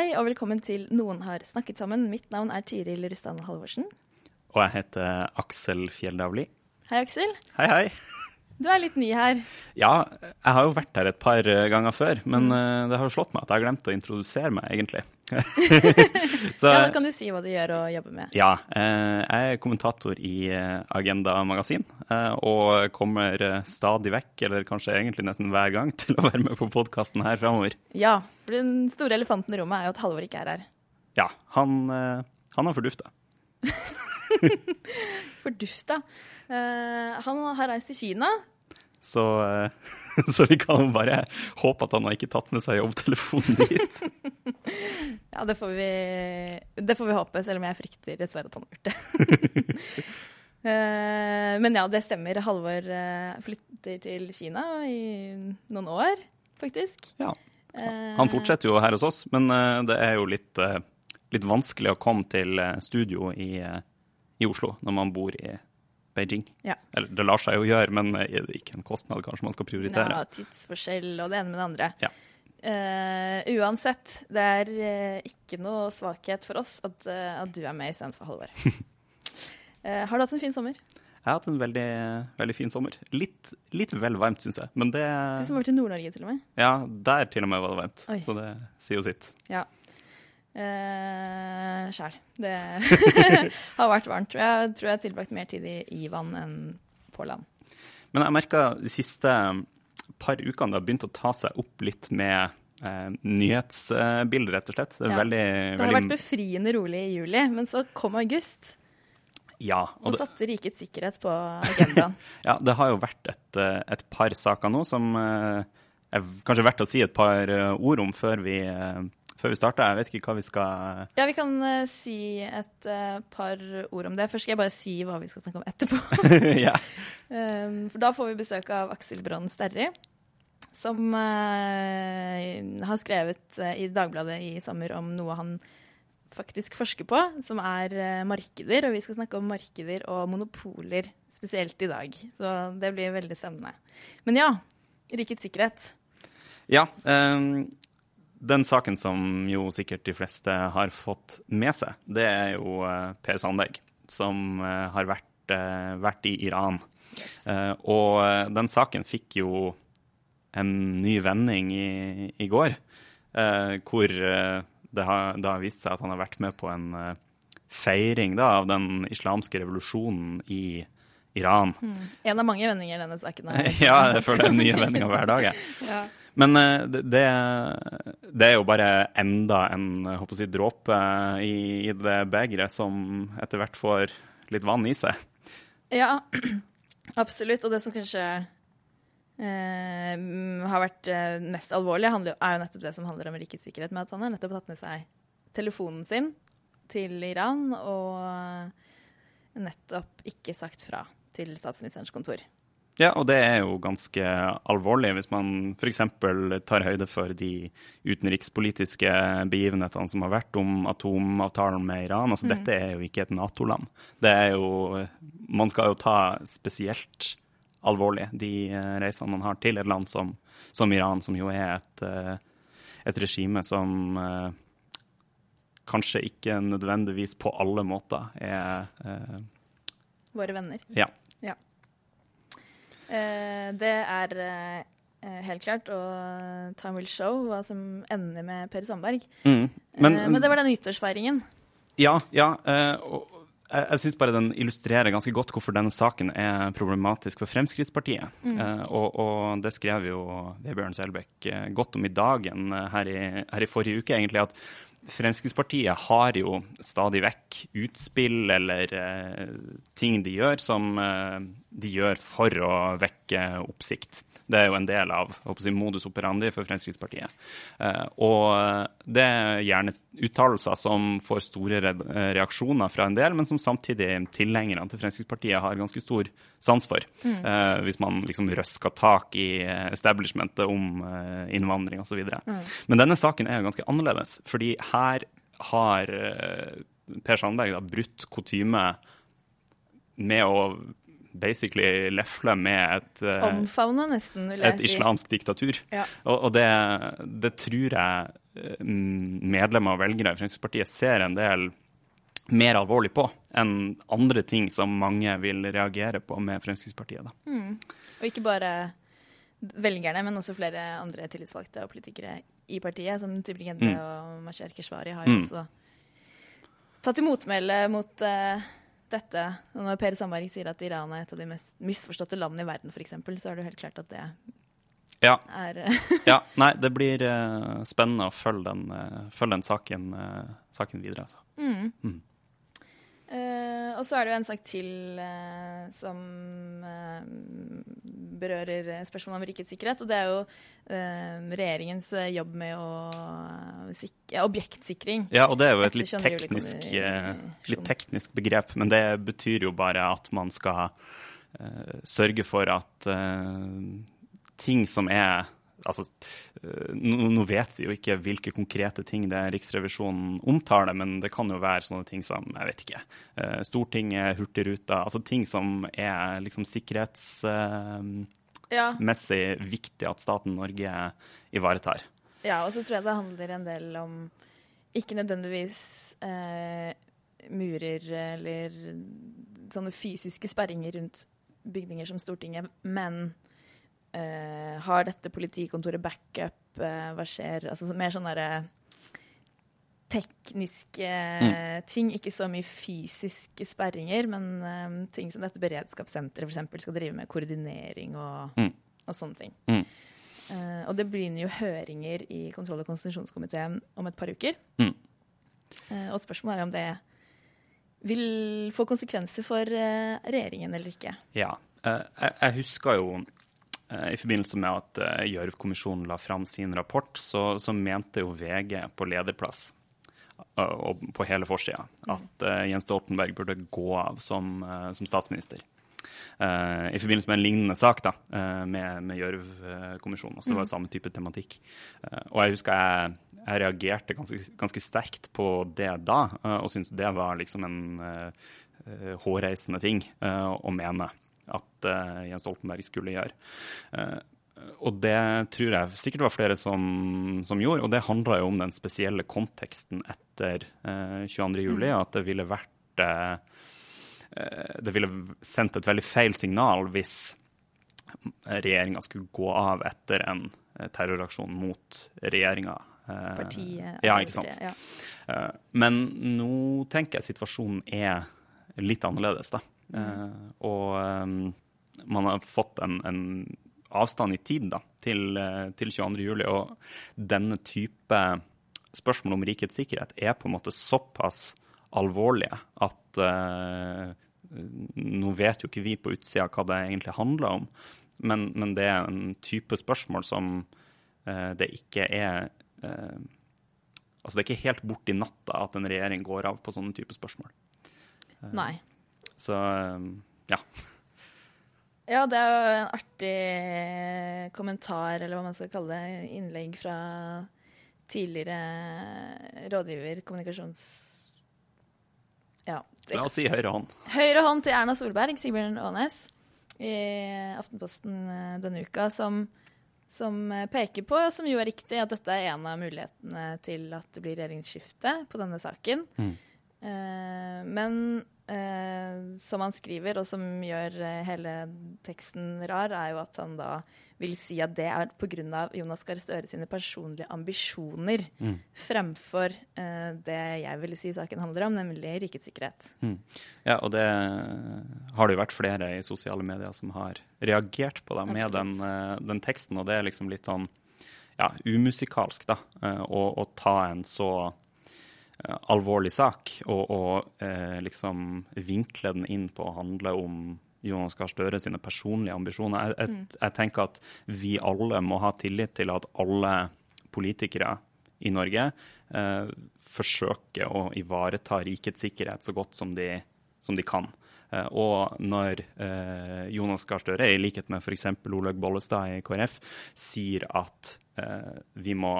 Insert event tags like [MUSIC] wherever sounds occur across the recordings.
Hei og velkommen til Noen har snakket sammen. Mitt navn er Tiril Rustan Halvorsen. Og jeg heter Aksel Fjelldavli. Hei, Aksel. Hei, hei. Du er litt ny her. Ja, jeg har jo vært her et par ganger før, men mm. det har jo slått meg at jeg har glemt å introdusere meg, egentlig. [LAUGHS] Så, ja, Da kan du si hva du gjør og jobber med. Ja, eh, jeg er kommentator i eh, Agenda Magasin, eh, og kommer stadig vekk, eller kanskje egentlig nesten hver gang, [LAUGHS] til å være med på podkasten her framover. Ja, for den store elefanten i rommet er jo at Halvor ikke er her. Ja, han, han har fordufta. [LAUGHS] fordufta? Uh, han har reist til Kina. Så, uh, [LAUGHS] så, vi kan bare håpe at han har ikke tatt med seg jobbtelefonen dit. [LAUGHS] ja, det får, vi, det får vi håpe, selv om jeg frykter dessverre at han har gjort det. uh, [LAUGHS] men ja, det stemmer. Halvor flytter til Kina i noen år, faktisk. Ja. Han fortsetter jo her hos oss, men det er jo litt, litt vanskelig å komme til studio i, i Oslo når man bor i Beijing. Ja. Eller det lar seg jo gjøre, men er det ikke en kostnad kanskje man skal prioritere? Ja, tidsforskjell og det ene med det andre. Ja. Uh, uansett, det er uh, ikke noe svakhet for oss at, uh, at du er med istedenfor Halvor. [LAUGHS] har du hatt en fin sommer? Jeg har hatt en veldig, veldig fin sommer. Litt, litt vel varmt, syns jeg. Men det Du som har vært i Nord-Norge, til og med? Ja, der til og med var det varmt. Oi. Så det sier jo sitt. Ja. Eh, Sjæl. Det [LAUGHS] har vært varmt. Jeg tror jeg har tilbrakt mer tid i, i vann enn på land. Men jeg merka de siste par ukene det har begynt å ta seg opp litt med eh, nyhetsbilder, rett og slett. Det, ja. veldig, det har vært befriende rolig i juli, men så kom august. Ja, og, og satte rikets sikkerhet på agendaen. [LAUGHS] ja, det har jo vært et, eh, et par saker nå som eh, er kanskje verdt å si et par eh, ord om før vi før vi starter. Jeg vet ikke hva vi skal Ja, vi kan uh, si et uh, par ord om det. Først skal jeg bare si hva vi skal snakke om etterpå. [LAUGHS] ja. [LAUGHS] um, for da får vi besøk av Aksel Brann Sterri, som uh, har skrevet i Dagbladet i sommer om noe han faktisk forsker på, som er markeder. Og vi skal snakke om markeder og monopoler spesielt i dag. Så det blir veldig spennende. Men ja, rikets sikkerhet. Ja. Um den saken som jo sikkert de fleste har fått med seg, det er jo uh, Per Sandberg, som uh, har vært, uh, vært, i Iran. Yes. og den saken fikk jo en ny vending i, i går, hvor det har, det har, vist seg at han har vært med på en feiring da, av den islamske revolusjonen i Iran. Mm. En av mange vendinger i denne saken. [LAUGHS] ja, jeg føler det er nye vendinger hver dag. [LAUGHS] ja. Men eh, det, det, er jo bare enda en håper si, dråpe i, i det begeret som etter hvert får litt vann i seg. Ja, [CLEARS THROAT] absolutt. Og det som kanskje eh, har vært eh, mest alvorlig, er jo nettopp det som handler om rikets sikkerhet. Med at han har nettopp tatt med seg telefonen sin til Iran og nettopp ikke sagt fra til statsministerens kontor. Ja, og det er jo ganske alvorlig hvis man f.eks. tar høyde for de utenrikspolitiske begivenhetene som har vært om atomavtalen med Iran. Altså, mm. Dette er jo ikke et Nato-land. Det er jo Man skal jo ta spesielt alvorlig de eh, reisene man har til et land som, som Iran, som jo er et, eh, et regime som eh, kanskje ikke nødvendigvis på alle måter er Våre venner. Ja. Eh, det er eh, helt klart, og time will show hva som ender med Per Sandberg. Mm. Men, eh, men, det var den nyttårsfeiringen. Ja, ja. og jeg, jeg syns bare den illustrerer ganske godt hvorfor denne saken er problematisk for Fremskrittspartiet. Mm. Eh, og, og, det skrev jo Vebjørn Selbekk godt om i dagen her i, her i, forrige uke, egentlig. at Fremskrittspartiet har jo stadig vekk utspill eller eh, ting de gjør som uh, de gjør for å vekke oppsikt. Det er jo en del av si, modus operandi for Fremskrittspartiet. Eh, og det er gjerne uttalelser som får store reaksjoner fra en del, men som samtidig tilhengerne til Fremskrittspartiet har ganske stor sans for. Mm. Eh, hvis man liksom røsker tak i establishmentet om eh, innvandring osv. Mm. Men denne saken er jo ganske annerledes, fordi her har Per Sandberg da, brutt kutyme med å basically lefle med et uh, Omfavne, nesten, vil jeg et si. islamsk diktatur. Ja. Og, og det, det, tror jeg eh, medlemmer og velgere i Fremskrittspartiet ser en del mer alvorlig på enn andre ting som mange vil reagere på med Fremskrittspartiet. Mm. Og ikke bare velgerne, men også flere andre tillitsvalgte og politikere i partiet, som Tybring-Gjedde mm. og Masher Keshvari har jo mm. også tatt til motmæle mot uh, dette Når Per Sandberg sier at Iran er et av de mest misforståtte landene i verden, f.eks., så er det jo helt klart at det ja. er [LAUGHS] Ja. Nei, det blir uh, spennende å følge den, uh, følge den saken, uh, saken, videre, altså. Mm. Mm. Uh, og så er det jo en sak til uh, som uh, berører spørsmålet om rikets sikkerhet. Og det er jo regjeringens jobb med å ja, objektsikring. Ja, og det er jo et litt teknisk, litt teknisk, begrep. Men det betyr jo bare at man skal sørge for at ting som er altså, eh, nå, vet vi jo ikke hvilke konkrete ting det Riksrevisjonen omtaler, men det kan jo være sånne ting som jeg vet ikke, eh, Stortinget, Hurtigruta Altså ting som er liksom sikkerhetsmessig ja. viktig at staten Norge ivaretar. Ja, og så tror jeg det handler en del om ikke nødvendigvis eh, murer eller sånne fysiske sperringer rundt bygninger som Stortinget, men Uh, har dette politikontoret backup? Uh, hva skjer? Altså mer sånne derre tekniske mm. ting, ikke så mye fysiske sperringer, men um, ting som dette beredskapssenteret f.eks. skal drive med koordinering og, mm. og sånne ting. Mm. Uh, og det blir jo høringer i kontroll- og konstitusjonskomiteen om et par uker. Mm. og spørsmålet er om det vil få konsekvenser for regjeringen eller ikke. Ja. jeg, jeg husker jo Eh, I forbindelse med at uh, Gjørv-kommisjonen la fram sin rapport, så, så, mente jo VG på lederplass uh, og på hele forsida at Jens Stoltenberg burde gå av som, som statsminister. I forbindelse med en lignende sak da, med, med Gjørv-kommisjonen. Altså, det var mm. samme type tematikk. og jeg husker jeg, jeg reagerte ganske, ganske, sterkt på det da, og syntes det var liksom en hårreisende ting å mene at uh, Jens Stoltenberg skulle gjøre. Uh, og det tror jeg sikkert var flere som, som gjorde. Og det handla jo om den spesielle konteksten etter uh, 22.07. Mm. At det ville vært uh, Det ville sendt et veldig feil signal hvis regjeringa skulle gå av etter en terroraksjon mot regjeringa. Partiet. Ja, ikke sant. Ja. Men nå tenker jeg situasjonen er litt annerledes, da. Mm. og um, man har fått en, en, avstand i tid da, til, til 22. juli, Og denne type spørsmål om rikets sikkerhet er på en måte såpass alvorlige at uh, nå vet jo ikke vi på utsida hva det egentlig handler om, men, men det er en type spørsmål som uh, det ikke er uh, Altså det er ikke helt borti natta at en regjering går av på sånne type spørsmål. Nei. Så ja. Ja, det er jo en artig kommentar, eller hva man skal kalle det, innlegg fra tidligere rådgiver, kommunikasjons... Ja. La oss si høyre hånd. Høyre hånd til Erna Solberg, Sigbjørn Aanes, i Aftenposten eh, denne uka, som, som peker på, som jo er riktig, at dette er en av mulighetene til at det blir regjeringsskifte på denne saken. Mm. Eh, men eh, som han skriver, og som gjør eh, hele teksten rar, er jo at han da vil si at det er pga. Jonas Gahr Støre sine personlige ambisjoner mm. fremfor eh, det jeg ville si saken handler om, nemlig rikets sikkerhet. Mm. Ja, og det har det jo vært flere i sosiale medier som har reagert på det med den, eh, den, teksten, og det er liksom litt sånn ja, umusikalsk, da, eh, å, å ta en så alvorlig sak, og, og eh, liksom vinkle den inn på å handle om Jonas Gahr Støre sine personlige ambisjoner. Jeg, jeg, jeg, tenker at vi alle må ha tillit til at alle politikere i Norge eh, forsøker å ivareta rikets sikkerhet så godt som de, som de kan. Eh, og når eh, Jonas Gahr Støre, i likhet med f.eks. Olaug Bollestad i KrF, sier at eh, vi må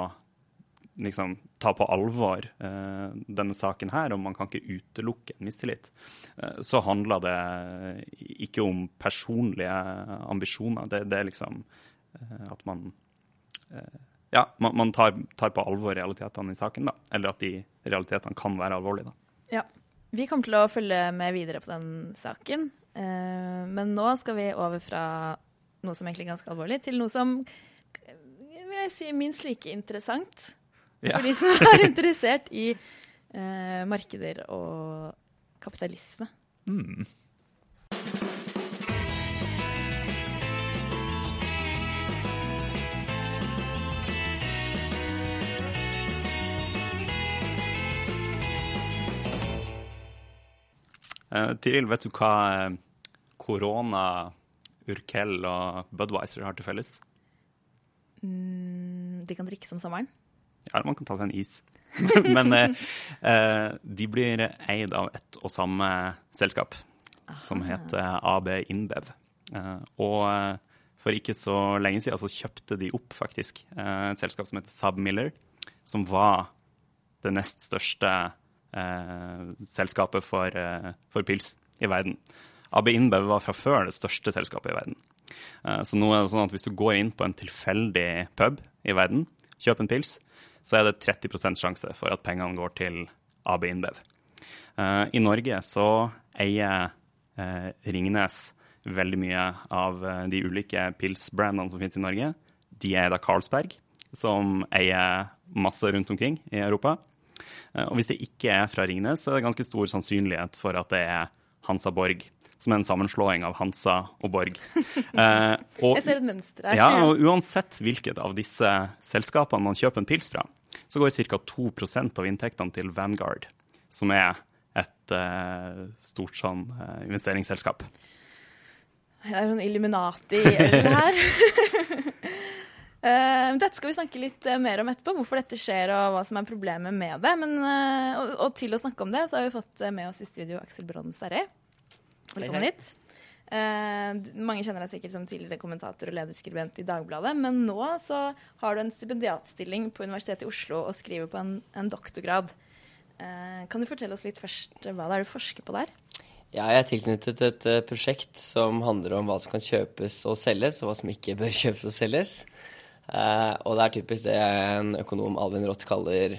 liksom ta på alvor eh, denne saken her, og man kan ikke utelukke en mistillit, eh, så handler det ikke om personlige ambisjoner. Det, det er liksom eh, at man eh, Ja, man, man tar, tar, på alvor realitetene i saken, da. Eller at de realitetene kan være alvorlige, da. Ja. Vi kommer til å følge med videre på den saken. Eh, men nå skal vi over fra noe som egentlig er ganske alvorlig, til noe som vil jeg si minst like interessant. Ja. For de som er [LAUGHS] interessert i eh, markeder og kapitalisme. Mm. Uh, Tiril, vet du hva eh, korona, Urkel og Budwiser har til felles? Mm, de kan drikke som sommeren? Ja, man kan ta seg en is. [LAUGHS] Men uh, uh, de blir eid av ett og samme selskap, Aha. som heter AB InBev. og for ikke så lenge siden så kjøpte de opp faktisk et selskap som heter Submiller som var det nest største eh, selskapet for, eh, for, pils i verden. AB InBev var fra før det største selskapet i verden. Eh, så nå er det sånn at hvis du går inn på en tilfeldig pub i verden, kjøper en pils, så er det 30% sjanse for at pengene går til AB InBev. Eh, I Norge så eier eh, Ringnes veldig mye av eh, de ulike pilsbrandene som finnes i Norge. De er da Carlsberg, som eier masse rundt omkring i Europa. Og hvis det ikke er fra Ringnes, så er det ganske stor sannsynlighet for at det er Hansa Borg. Som er en sammenslåing av Hansa og Borg. [LAUGHS] Eh, og, Jeg ser et mønster her. Ja, og Uansett hvilket av disse selskapene man kjøper en pils fra, så går ca. 2% av inntektene til Vanguard, som er et eh, stort sånn eh, investeringsselskap. Det er jo en Illuminati det her. Uh, [LAUGHS] dette skal vi snakke litt uh, mer om etterpå, hvorfor dette skjer og hva som er problemet med det. Men, uh, og, og, til å snakke om det, så har vi fått med oss i studio Aksel Bronn Serri. Velkommen hit. mange kjenner deg sikkert som tidligere kommentator og lederskribent i Dagbladet, men nå så har du en stipendiatstilling på Universitetet i Oslo og skriver på en, en doktorgrad. kan du fortelle oss litt først hva det er du forsker på der? Ja, jeg er tilknyttet et prosjekt som handler om hva som kan kjøpes og selges, og hva som ikke bør [LAUGHS] kjøpes og selges. Uh, og det er typisk det en økonom Alvin Roth kaller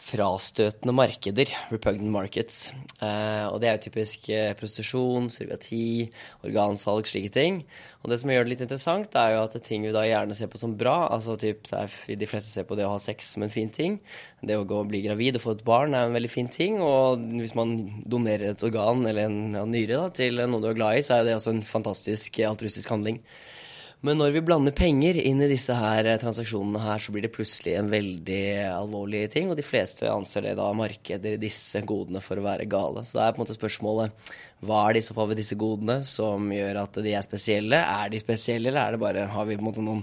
frastøtende markeder, repugnant markets. Uh, og det er jo typisk uh, prostitusjon, surrogati, organsalg, slike ting. Og det som gjør det litt interessant, er jo at det er ting vi da gjerne ser på som bra, altså typ, de fleste ser på det å ha sex som en fin ting. Det å gå og bli gravid og få et barn er en veldig fin ting. Og hvis man donerer et organ eller en ja, nyre da, til noen du er glad i, så er det også en fantastisk altruistisk handling. Men når vi blander penger inn i disse her eh, transaksjonene her, så blir det plutselig en veldig alvorlig ting. Og de fleste anser det da markeder disse godene for å være gale. Så da er på en måte spørsmålet hva er det i så fall ved disse godene som gjør at de er spesielle? Er de spesielle, eller er det bare, har vi på en måte noen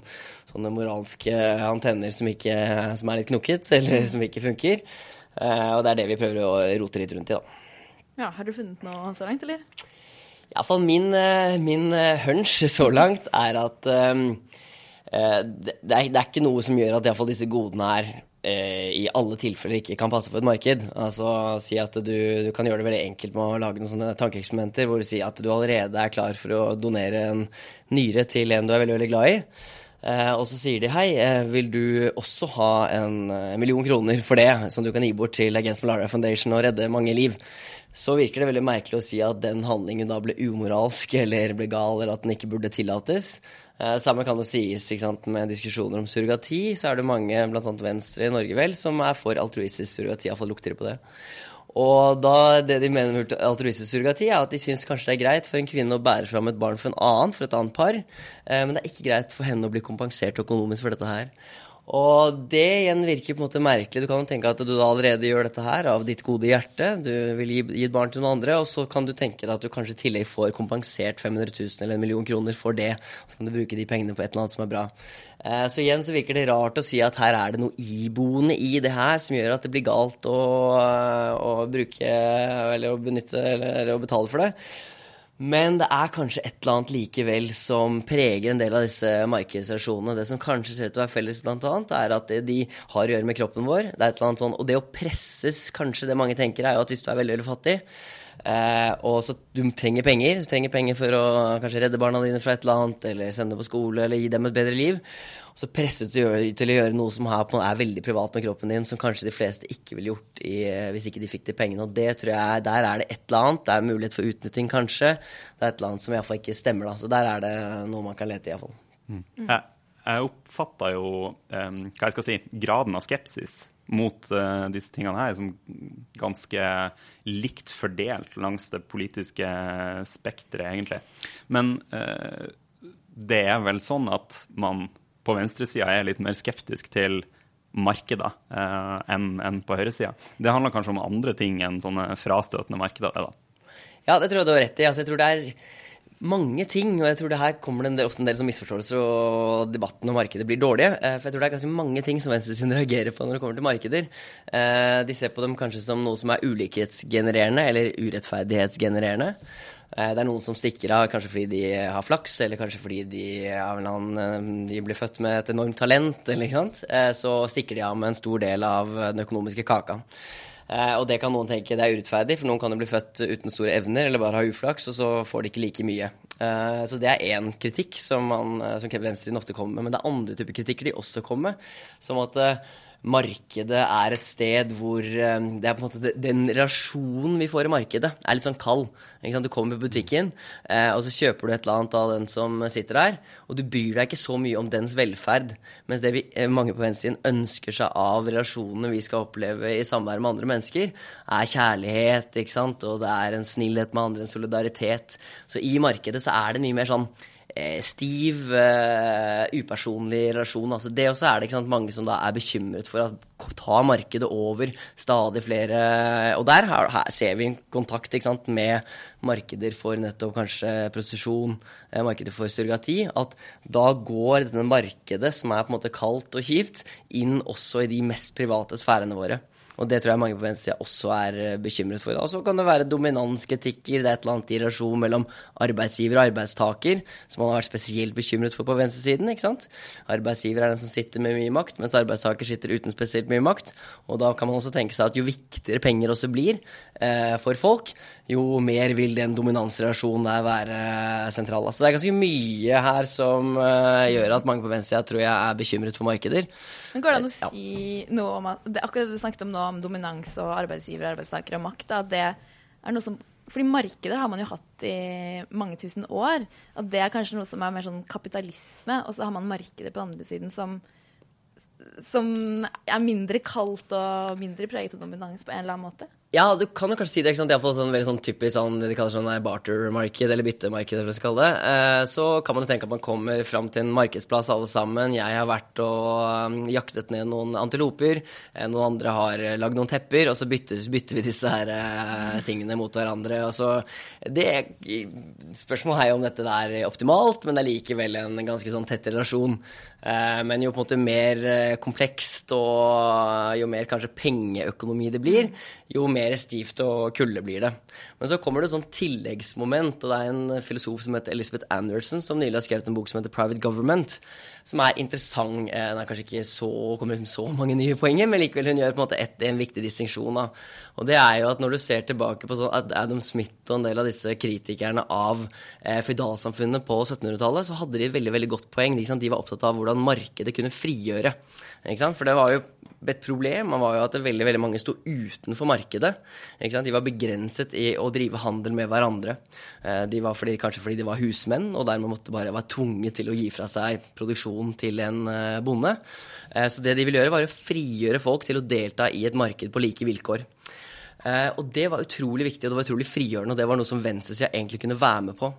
sånne moralske antenner som, ikke, som er litt knukket, eller som ikke funker? Uh, og det er det vi prøver å rote litt rundt i, da. Ja, Har du funnet noe så langt, eller? Iallfall min, eh, min eh, hunch så langt er at um, det, er, det, er, ikke noe som gjør at iallfall disse godene her i alle tilfeller ikke kan passe for et marked. Altså si at du, du, kan gjøre det veldig enkelt med å lage noen sånne tankeeksperimenter hvor du sier at du allerede er klar for å donere en nyre til en du er veldig, veldig glad i. Og så sier de hei, vil du også ha en million kroner for det, som du kan gi bort til Against Malaria Foundation og redde mange liv? Så virker det veldig merkelig å si at den handlingen da ble umoralsk [LAUGHS] eller ble gal, eller at den ikke burde tillates. Eh, samme kan jo sies sant, med diskusjoner om surrogati. Så er det mange, bl.a. Venstre i Norge vel, som er for altruistisk surrogati. Iallfall lukter det på det. Og da, det de mener med altruistisk surrogati, er at de syns kanskje det er greit for en kvinne å bære fram et barn for en annen, for et annet par, eh, men det er ikke greit for henne å bli kompensert økonomisk for dette her. Og det igjen virker på en måte merkelig. Du kan jo tenke at du allerede gjør dette her av ditt gode hjerte. Du vil gi, gi et barn til noen andre, og så kan du tenke deg at du kanskje i tillegg får kompensert 500 000 eller en million kroner for det. Og så kan du bruke de pengene på et eller annet som er bra. Eh, så igjen så virker det rart å si at her er det noe iboende i det her som gjør at det blir galt å, å bruke eller å benytte eller, eller å betale for det. Men det er kanskje et eller annet likevel som preger en del av disse markedsreaksjonene. Det som kanskje ser ut til å være felles, blant annet, er at det de har å gjøre med kroppen vår. Det er et eller annet sånn, Og det å presses, kanskje det mange tenker, er jo at hvis du er veldig, veldig fattig, eh, og så du trenger penger, du trenger penger for å kanskje redde barna dine fra et eller annet, eller sende på skole, eller gi dem et bedre liv, så presset du til å gjøre noe som er veldig privat med kroppen din, som kanskje de fleste ikke ville gjort i, hvis ikke de fikk de pengene. Og det tror jeg, der er det et eller annet. Det er mulighet for utnytting, kanskje. Det er et eller annet som iallfall ikke stemmer, da. Så der er det noe man kan lete i, iallfall. Mm. Jeg, jeg oppfatta jo um, hva jeg skal si, graden av skepsis mot uh, disse tingene her som ganske likt fordelt langs det politiske spekteret, egentlig. Men uh, det er vel sånn at man på venstresida er litt mer skeptisk til markeder eh, enn en på høyresida. Det handler kanskje om andre ting enn sånne frastøtende markeder? Da. Ja, det tror jeg du har rett i. Altså, jeg tror det er mange ting, og jeg tror det her kommer det ofte en del som misforståelser, og debatten om markedet blir dårlige. Eh, for jeg tror det er ganske mange ting som venstresiden [LAUGHS] reagerer på når det kommer til markeder. Eh, de ser på dem kanskje som noe som er ulikhetsgenererende eller urettferdighetsgenererende. Eh, det er noen som stikker av kanskje fordi de har flaks, eller kanskje fordi de, annen, eh, de blir født med et enormt talent. Eh, så stikker de av med en stor del av den økonomiske kaka. Og det kan noen tenke det er urettferdig, for noen kan jo bli født uten store evner eller bare ha uflaks, og så får de ikke like mye. Så det er én kritikk som, man, som venstresiden ofte kommer med. Men det er andre typer kritikker de også kommer med, som at markedet er et sted hvor eh, det er på en måte Den relasjonen vi får i markedet, er litt sånn kald. Du kommer på butikken, eh, og så kjøper du et eller annet av den som sitter der, og du bryr deg ikke så mye om dens velferd. Mens det vi, eh, mange på venstresiden ønsker seg av relasjonene vi skal oppleve i samvær med andre mennesker, er kjærlighet, ikke sant, og det er en snillhet med andre, en solidaritet. Så i markedet så er det mye mer sånn stiv, uh, upersonlig relasjon. Altså det også er det sant, mange som da er bekymret for å ta markedet over stadig flere. Og der her, her ser vi en kontakt sant, med markeder for nettopp kanskje prostitusjon, eh, markedet for surrogati. At da går denne markedet, som er på en måte kaldt og kjipt, inn også i de mest private sfærene våre. Og det tror jeg mange på venstresida også er eh, bekymret for. Og så kan det være dominanskritikker, det er et eller annet i relasjon mellom arbeidsgiver og arbeidstaker som man har vært spesielt bekymret for på venstresiden. ikke sant? Arbeidsgiver er den som sitter med mye makt, mens arbeidstaker sitter uten spesielt mye makt. Og da kan man også tenke seg at jo viktigere penger også blir for folk, jo mer vil den dominansrelasjonen der være sentral. Altså det er ganske mye her som uh, gjør at mange på venstresida tror jeg er bekymret for markeder. Men Går det an å si ja. noe om at det, Akkurat det du snakket om nå, om dominans og arbeidsgivere, arbeidstakere og makt, at det er noe som fordi markeder har man jo hatt i mange tusen år. At det er kanskje noe som er mer sånn kapitalisme, og så har man markeder på den andre siden som som er mindre kaldt og mindre preget av dominans på en eller annen måte? Ja, du kan jo kanskje si det. ikke sant? Iallfall sånn veldig sånn typisk sånn, det de kaller sånn barter-marked, eller byttemarked, eller hva skal kalle det. Eh, så kan man jo tenke at man kommer fram til en markedsplass alle sammen. Jeg har vært og um, jaktet ned noen antiloper. Eh, noen andre har uh, lagd noen tepper, og så bytter, bytter vi disse her uh, tingene mot hverandre. Og så, det, Spørsmålet er jo om dette er optimalt, men det er likevel en ganske sånn tett relasjon. Eh, men jo på en måte mer eh, komplekst og jo mer kanskje pengeøkonomi det blir, jo mer stivt og kulde blir det. Men så kommer det et sånt tilleggsmoment, og det er en filosof som heter Elizabeth Anderson, som nylig har skrevet en bok som heter Private Government, som er interessant. Eh, den er kanskje ikke så, kommer med så mange nye poenger, men likevel hun gjør på en måte et, en viktig distinksjon. Og det er jo at når du ser tilbake på sånn at Adam Smith og en del av disse kritikerne av eh, føydalsamfunnet på 1700-tallet, så hadde de veldig veldig godt poeng. De, var opptatt av hvordan markedet kunne frigjøre. For det var jo et problem var jo at veldig veldig mange sto utenfor markedet. De var begrenset i å drive handel med hverandre. Eh, de var fordi, kanskje fordi de var husmenn, og dermed måtte bare være tvunget til å gi fra seg produksjon til en eh, bonde. Eh, så det de ville gjøre, var å frigjøre folk til å delta i et marked på like vilkår. Og det var utrolig viktig, og det var utrolig frigjørende, og det var noe som venstresida egentlig kunne være med på.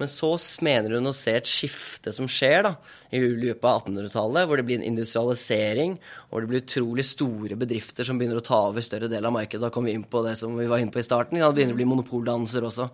Men så mener hun å se et skifte som skjer da, i løpet av 1800-tallet, hvor det blir en industrialisering, hvor det blir utrolig store bedrifter som begynner å ta over større del av markedet. Da kom vi inn på det som vi var inne på i starten. Ja, det begynner å bli monopoldanser også.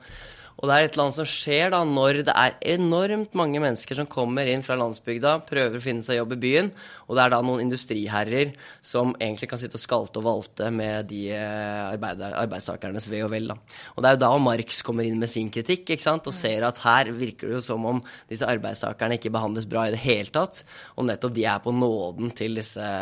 Og det er et eller annet som skjer da når det er enormt mange mennesker som kommer inn fra landsbygda, prøver å finne seg jobb i byen, og det er da noen industriherrer som egentlig kan sitte og skalte og valte med de eh, arbeidstakernes ve og vel. Da. Og det er jo da Marx kommer inn med sin kritikk ikke sant? og ser at her virker det jo som om disse arbeidstakerne ikke behandles bra i det hele tatt, og nettopp de er på nåden til disse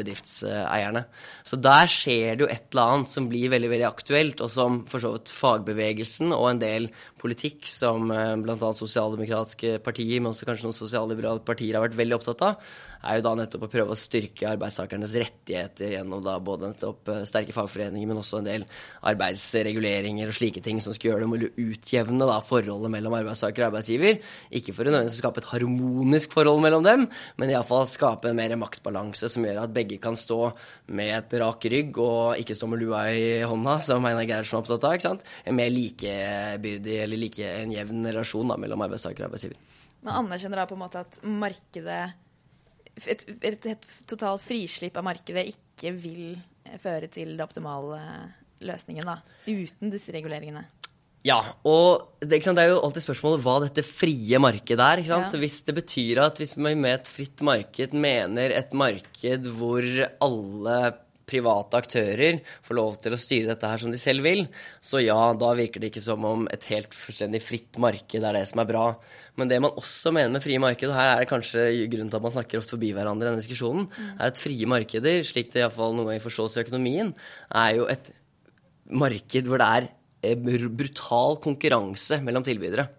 bedriftseierne. Så der skjer det jo et eller annet som blir veldig, veldig aktuelt, og som for så vidt fagbevegelsen og en del politikk som eh, bl.a. sosialdemokratiske partier, men også kanskje noen sosialliberale partier har vært veldig opptatt av, er jo da nettopp å prøve å styrke arbeidstakernes rettigheter gjennom da både nettopp eh, sterke fagforeninger, men også en del arbeidsreguleringer og slike ting som skal gjøre det mulig å utjevne da forholdet mellom arbeidstaker og arbeidsgiver. Ikke for å nødvendigvis skape et harmonisk forhold mellom dem, men iallfall skape en mer maktbalanse som gjør at begge kan stå med et rak rygg og ikke stå med lua i hånda, som Einar Gerhardsen er opptatt av. ikke sant? En mer likebyrdig eller like en jevn relasjon da, mellom arbeidstaker og arbeidsgiver. Men anerkjenner da på en måte at markedet et, et, et totalt frislipp av markedet ikke vil føre til det optimale løsningen, da, uten disse reguleringene. Ja, og det, det, er jo alltid spørsmålet hva dette frie markedet er. sant? Ja. Så Hvis det betyr at hvis vi med et fritt marked mener et marked hvor alle private aktører får lov til å styre dette her som de selv vil, så ja, da virker det ikke som om et helt fullstendig fritt marked er det som er bra. Men det man også mener med frie marked, og her er det kanskje grunnen til at man snakker ofte forbi hverandre i denne diskusjonen, er at frie markeder, slik det iallfall noen ganger forstås i økonomien, er jo et marked hvor det er eh, brutal konkurranse mellom tilbydere.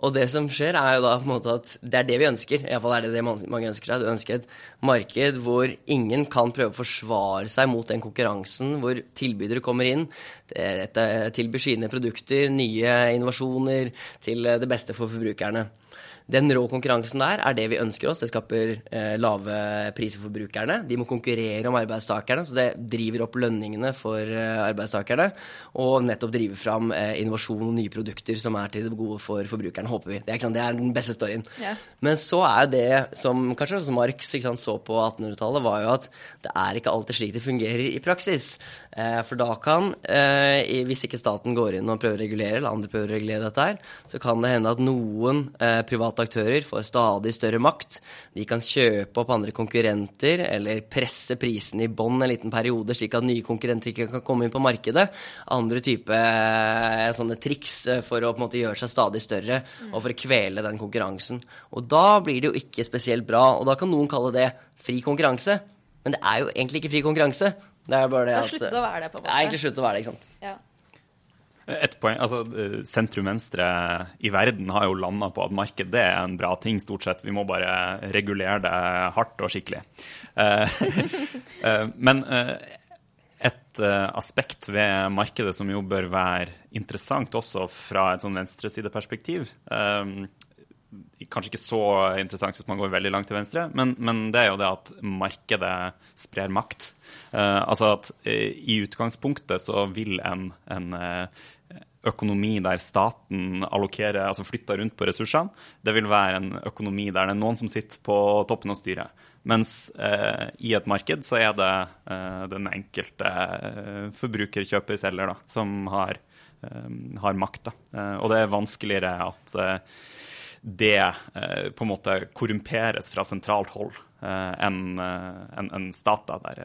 Og det som skjer, er jo da på en måte at det er det vi ønsker. Iallfall er det det mange ønsker seg. Du ønsker et marked hvor ingen kan prøve å forsvare seg mot den konkurransen, hvor tilbydere kommer inn, tilbyr sine produkter, nye innovasjoner, til det beste for forbrukerne. Den rå konkurransen der er det vi ønsker oss. Det skaper eh, lave priser for brukerne. De må konkurrere om arbeidstakerne, så det driver opp lønningene for eh, arbeidstakerne. Og nettopp driver fram eh, innovasjon og nye produkter som er til det gode for forbrukerne, håper vi. Det er, det er den beste storyen. Ja. Men så er det som kanskje også Marx sant, så på 1800-tallet, var jo at det er ikke alltid slik det fungerer i praksis. Eh, for da kan, eh, hvis ikke staten går inn og prøver å regulere, eller andre prøver å regulere dette her, så kan det hende at noen eh, private aktører får stadig større makt. De kan kjøpe opp andre konkurrenter eller presse prisene i bånn en liten periode, slik at nye konkurrenter ikke kan komme inn på markedet. Andre type eh, sånne triks eh, for å på en måte gjøre seg stadig større og for å kvele den konkurransen. Og da blir det jo ikke spesielt bra. Og da kan noen kalle det fri konkurranse, men det er jo egentlig ikke fri konkurranse. Det er bare det at Det har sluttet å være det, på en måte. Det er egentlig sluttet å være det, ikke sant. Ja. Et poeng, altså Sentrum-venstre i verden har jo landa på at marked det er en bra ting, stort sett. Vi må bare regulere det hardt og skikkelig. Eh, [LAUGHS] eh, men eh, et aspekt ved markedet som jo bør være interessant også fra et sånn venstresideperspektiv Kanskje ikke så interessant hvis man går veldig langt til venstre, men, men det er jo det at markedet sprer makt. altså at i utgangspunktet så vil en, en økonomi der staten allokerer, altså flytter rundt på ressursene. Det vil være en økonomi der det er noen som sitter på toppen og styrer. Mens eh, i et marked så er det eh, den enkelte eh, forbruker, kjøper, selger da, som har, har makt. Eh, og det er vanskeligere at det på en måte korrumperes fra sentralt hold enn en, en stat der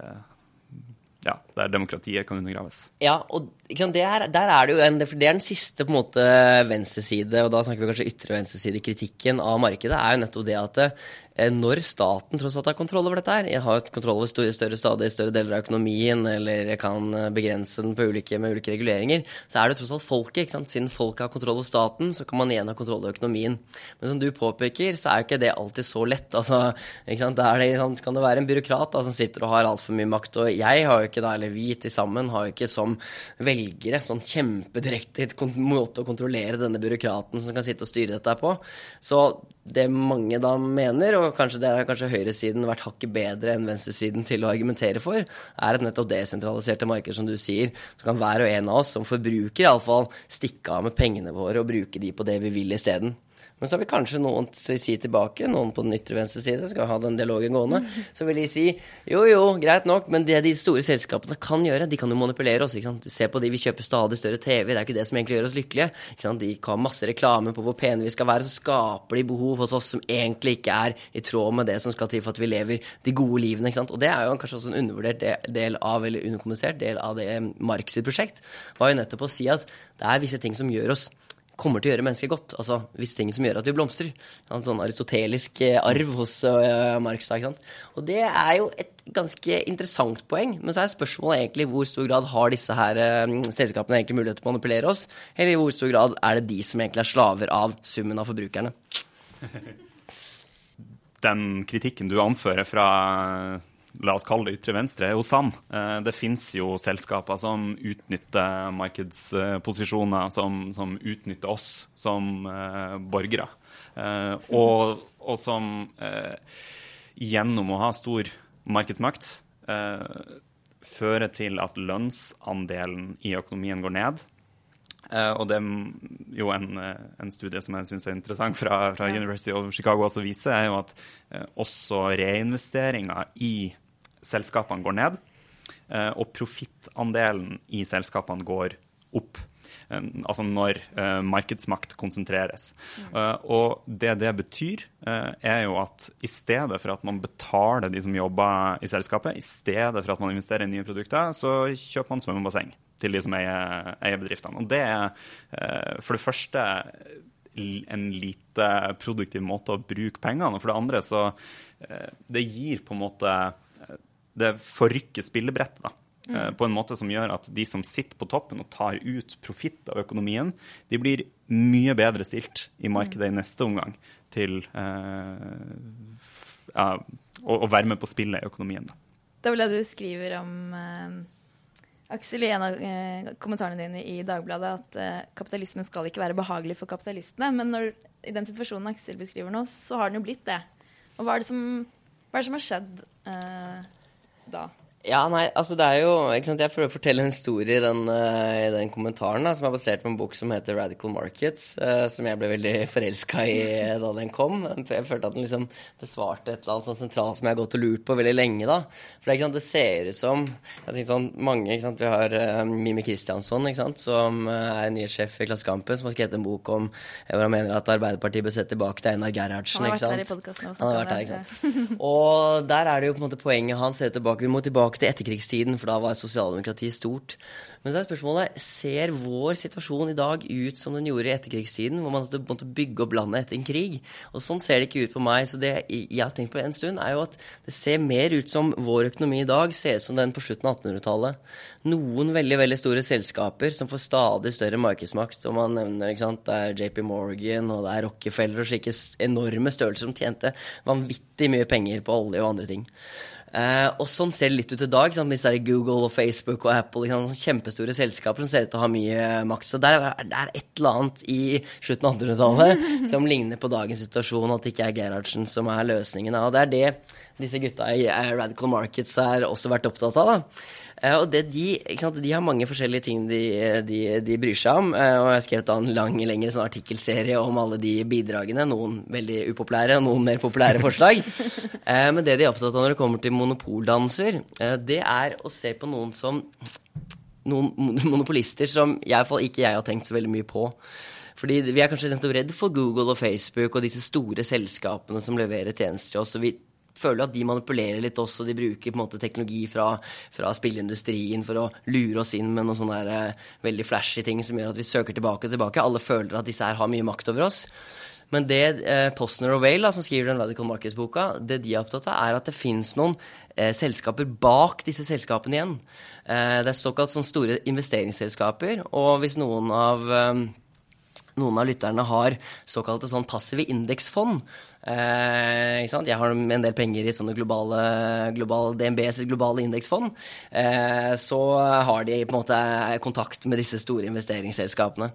ja, der demokratiet kan undergraves. Ja, og sant, er, der er det jo en, det er den siste på en måte venstreside, og da snakker vi kanskje ytre venstreside, kritikken av markedet, er jo nettopp det at Eh, når staten tross alt har kontroll over dette her, jeg har kontroll over større, stadig større deler av økonomien, eller kan eh, begrense den ulike, med ulike reguleringer, så er det tross alt folket. ikke sant? Siden folket har kontroll over staten, så kan man igjen ha kontroll over økonomien. Men som du påpeker, så er jo ikke det alltid så lett. altså, ikke sant? Der det, kan det være en byråkrat da, som sitter og har altfor mye makt. Og jeg har jo ikke da, eller vi til sammen har jo ikke som velgere sånn kjempedirekte måte å kontrollere denne byråkraten som kan sitte og styre dette på. Så det mange da mener, og kanskje det har kanskje høyresiden vært hakket bedre enn venstresiden til å argumentere for, er et nettopp desentraliserte markeder, som du sier. Så kan hver og en av oss som forbruker iallfall stikke av med pengene våre og bruke de på det vi vil isteden. Men så vil kanskje noen si tilbake, noen på den ytre venstre side, skal ha den dialogen gående, så vil de si jo jo, greit nok, men det de store selskapene kan gjøre, de kan jo manipulere oss. Se på de vi kjøper stadig større TV, det er ikke det som egentlig gjør oss lykkelige. De har masse reklame på hvor pene vi skal være, så skaper de behov hos oss som egentlig ikke er i tråd med det som skal til for at vi lever de gode livene. Og det er jo kanskje også en undervurdert del av, eller underkommunisert del av det Marx sitt prosjekt, var jo nettopp å si at det er visse ting som gjør oss kommer til å gjøre mennesket godt. Altså visse ting som gjør at vi blomstrer. En sånn aristotelisk eh, arv hos uh, Marx. Ikke sant? Og det er jo et ganske interessant poeng. Men så er spørsmålet egentlig hvor stor grad har disse her uh, selskapene egentlig mulighet til å manipulere oss? Eller i hvor stor grad er det de som egentlig er slaver av summen av forbrukerne? [LAUGHS] Den kritikken du anfører fra la oss kalle det ytre venstre, er jo sann. Eh, det fins jo selskaper som utnytter markedsposisjoner, som, som utnytter oss som uh, borgere. Uh, og, og, som uh, gjennom å ha stor markedsmakt fører til at lønnsandelen i økonomien går ned. Uh, og det er jo en, en, studie som jeg syns er interessant fra, fra University of Chicago også viser, er jo at uh, også reinvesteringer i selskapene går ned, eh, og profittandelen i selskapene går opp. Eh, altså når uh, markedsmakt konsentreres. Og det det betyr, er jo at i stedet for at man betaler de som jobber i selskapet, i stedet for at man investerer i nye produkter, så kjøper man svømmebasseng til de som eier, eier bedriftene. Og det er for det første en lite produktiv måte å bruke pengene, og for det andre så det gir på en måte det forrykker spillebrettet. da. Mm. Eh, på en måte som gjør at de som sitter på toppen og tar ut profitt av økonomien, de blir mye bedre stilt i markedet i neste omgang til eh, ja, å, å, være med på spillet i økonomien. Da. Det er vel det du skriver om, eh, Aksel, i en av eh, kommentarene dine i Dagbladet, at eh, kapitalismen skal ikke være behagelig for kapitalistene. Men når, i den situasjonen Aksel beskriver nå, så har den jo blitt det. Og hva er det som, hva er det som har skjedd? Eh, da? Ja, nei, altså det er jo ikke sant, Jeg prøver å fortelle en historie i den, uh, i den kommentaren da, som er basert på en bok som heter 'Radical Markets', uh, som jeg ble veldig [LAUGHS] forelska i da den kom. Jeg følte at den liksom besvarte et eller annet sånn sentralt som jeg har gått og lurt på veldig lenge. da. For det, sant, det ser ut som jeg tenker sånn, mange, ikke sant, Vi har uh, Mimi Kristiansson, ikke sant, som er nyhetssjef i Klassekampen, som har skrevet en bok om hvor han mener at Arbeiderpartiet bør se tilbake til Einar Gerhardsen. Han har vært her i podkasten vært der, ikke sant. og der er det jo på en måte poenget hans ser tilbake. Vi må tilbake tilbake til etterkrigstiden, for da var sosialdemokratiet stort. Men så er spørsmålet ser vår situasjon i dag ut som den gjorde i etterkrigstiden, hvor man måtte bygge opp landet etter en krig? Og sånn ser det ikke ut på meg. Så det jeg har tenkt på en stund, er jo at det ser mer ut som vår økonomi i dag ser ut som den på slutten av 1800-tallet. Noen veldig veldig store selskaper som får stadig større markedsmakt. Og man nevner ikke sant, det er JP Morgan og det er Rockefeller og slike enorme størrelser som tjente vanvittig mye penger på olje og andre ting. Uh, og sånn ser det litt ut i dag. Sant? Hvis det er Google og Facebook og Apple, liksom, kjempestore selskaper som ser ut til å ha mye makt. Så det er, det er et eller annet i slutten av 1800-tallet [LAUGHS] som ligner på dagens situasjon, at det ikke er Gerhardsen som er løsningen. Og det er det disse gutta i Radical Markets har også vært opptatt av. da. Uh, og det de, sant, de har mange forskjellige ting de, de, de bryr seg om. Uh, og jeg har skrevet en lang, lengre sånn artikkelserie om alle de bidragene. Noen veldig upopulære, og noen mer populære forslag. uh, [LAUGHS] men det de er opptatt av når det kommer til monopoldanser, det er å se på noen som Noen monopolister som iallfall ikke jeg har tenkt så veldig mye på. Fordi vi er kanskje redd for Google og Facebook og disse store selskapene som leverer tjenester til oss. og vi føler at de manipulerer litt også. De bruker på en måte teknologi fra, fra spilleindustrien for å lure oss inn med noen sånne der, uh, veldig flashy ting som gjør at vi søker tilbake og tilbake. Alle føler at disse her har mye makt over oss. Men det uh, Postner og Whale, som skriver den Radical Markets-boka, det de er opptatt av, er at det fins noen uh, selskaper bak disse selskapene igjen. det er såkalt sånne store investeringsselskaper. Og hvis noen av noen av lytterne har såkalte sånn passive indeksfond. Eh, Jeg har en del penger i sånne globale, globale DNBs globale indeksfond. Eh, så har de på en måte kontakt med disse store investeringsselskapene.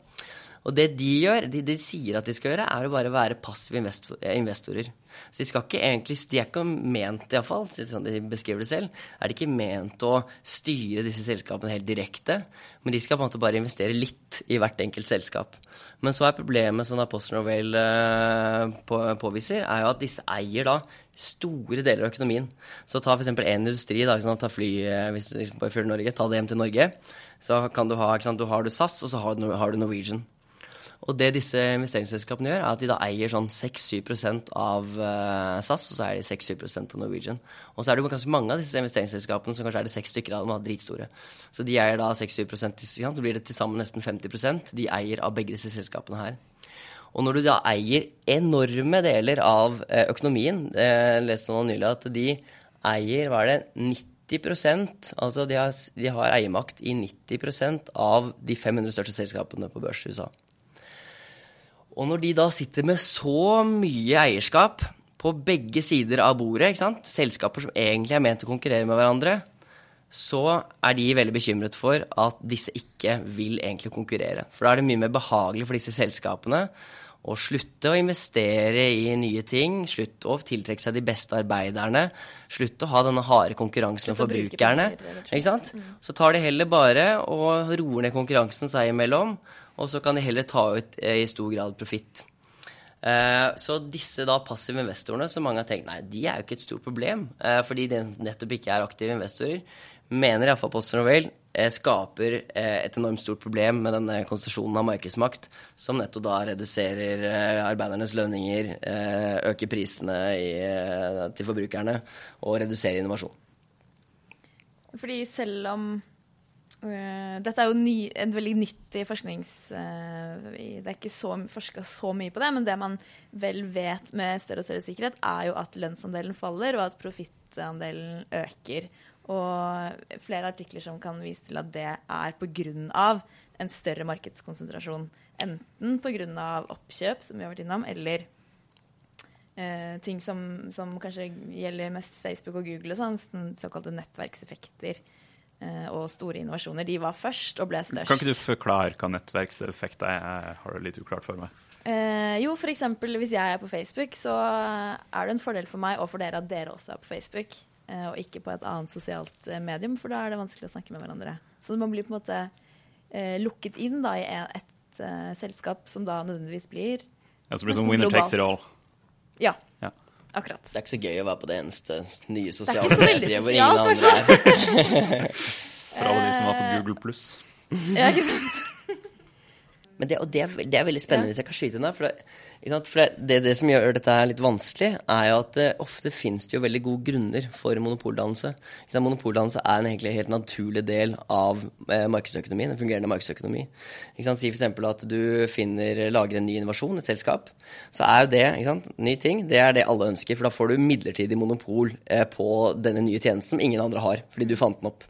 Og det de gjør, de, de sier at de skal gjøre, er å bare være passive investor, investorer. Så de skal ikke egentlig, de er ikke ment, iallfall, sånn de beskriver det selv, er de ikke ment å styre disse selskapene helt direkte. Men de skal på en måte bare investere litt i hvert enkelt selskap. Men så er problemet, som Apostle Novell uh, på, påviser, er jo at disse eier da store deler av økonomien. Så ta f.eks. en industri, da, ta fly eh, hvis du før Norge, ta det hjem til Norge. Så kan du ha, sant, du har du SAS, og så har du Norwegian. Og det disse investeringsselskapene gjør, er at de da eier sånn 6-7% av uh, SAS, og så er de 6-7 av Norwegian. Og så er det jo ganske mange av disse investeringsselskapene som kanskje er det seks stykker av dem, er dritstore. Så de eier da 6-7 så blir det til sammen nesten 50% de eier av begge disse selskapene her. Og når du da eier enorme deler av uh, økonomien, jeg uh, leste nå nylig at de eier, hva er det, 90 altså de har, de har eiermakt i 90% av de 500 største selskapene på børs i USA. Og når de da sitter med så mye eierskap på begge sider av bordet, selskaper som egentlig er ment å konkurrere med hverandre, så er de veldig bekymret for at disse ikke vil egentlig konkurrere. For da er det mye mer behagelig for disse selskapene å slutte å investere i nye ting, slutte å tiltrekke seg de beste arbeiderne, slutte å ha denne harde konkurransen om forbrukerne. Ikke sant? Mm. Så tar de heller bare og roer ned konkurransen seg imellom, og så kan de heller ta ut eh, i stor grad profitt. Uh, så disse da passive investorene, som mange har tenkt nei, de er jo ikke et stort problem, uh, fordi de nettopp ikke er aktive investorer, mener iallfall Poster Novell uh, skaper et enormt stort problem med denne konsesjonen av markedsmakt, som nettopp da reduserer arbeidernes lønninger, øker prisene i, til forbrukerne og reduserer innovasjon. Fordi selv om dette er jo ny, en veldig nyttig forsknings... Uh, det er ikke så forska så mye på det, men det man vel vet med større og større sikkerhet, er jo at lønnsandelen faller, og at profittandelen øker. Og flere artikler som kan vise til at det er pga. en større markedskonsentrasjon. Enten pga. oppkjøp, som vi har vært innom, eller eh, ting som, som, kanskje gjelder mest Facebook og Google, og sånn, såkalte nettverkseffekter. Eh, og store innovasjoner. De var først og ble størst. Kan ikke du forklare hva nettverkseffekter er? Jeg har det litt uklart for meg. Eh, jo, f.eks. hvis jeg er på Facebook, så er det en fordel for meg og for dere at dere også er på Facebook, eh, og ikke på et annet sosialt eh, medium, for da er det vanskelig å snakke med hverandre. Så man blir på en måte eh, lukket inn da, i et et selskap som da nødvendigvis blir Ja, Så blir det sånn winner takes it all? Ja. ja. Akkurat. Det er ikke så gøy å være på det eneste nye sosiale mediet hvor ingen andre er. For alle de som var på Google pluss. [LAUGHS] ja, ikke sant. Men det, og det, det er veldig spennende ja. hvis jeg kan skyte inn der. For, det, for det, det, som gjør dette her litt vanskelig, er jo at det, eh, ofte finnes det jo veldig gode grunner for monopoldannelse. Monopoldannelse er en egentlig helt naturlig del av eh, markedsøkonomien, en fungerende markedsøkonomi. Si f.eks. at du finner, lager en ny innovasjon, et selskap. Så er jo det ikke sant? ny ting. Det er det alle ønsker, for da får du midlertidig monopol eh, på denne nye tjenesten som ingen andre har, fordi du fant den opp.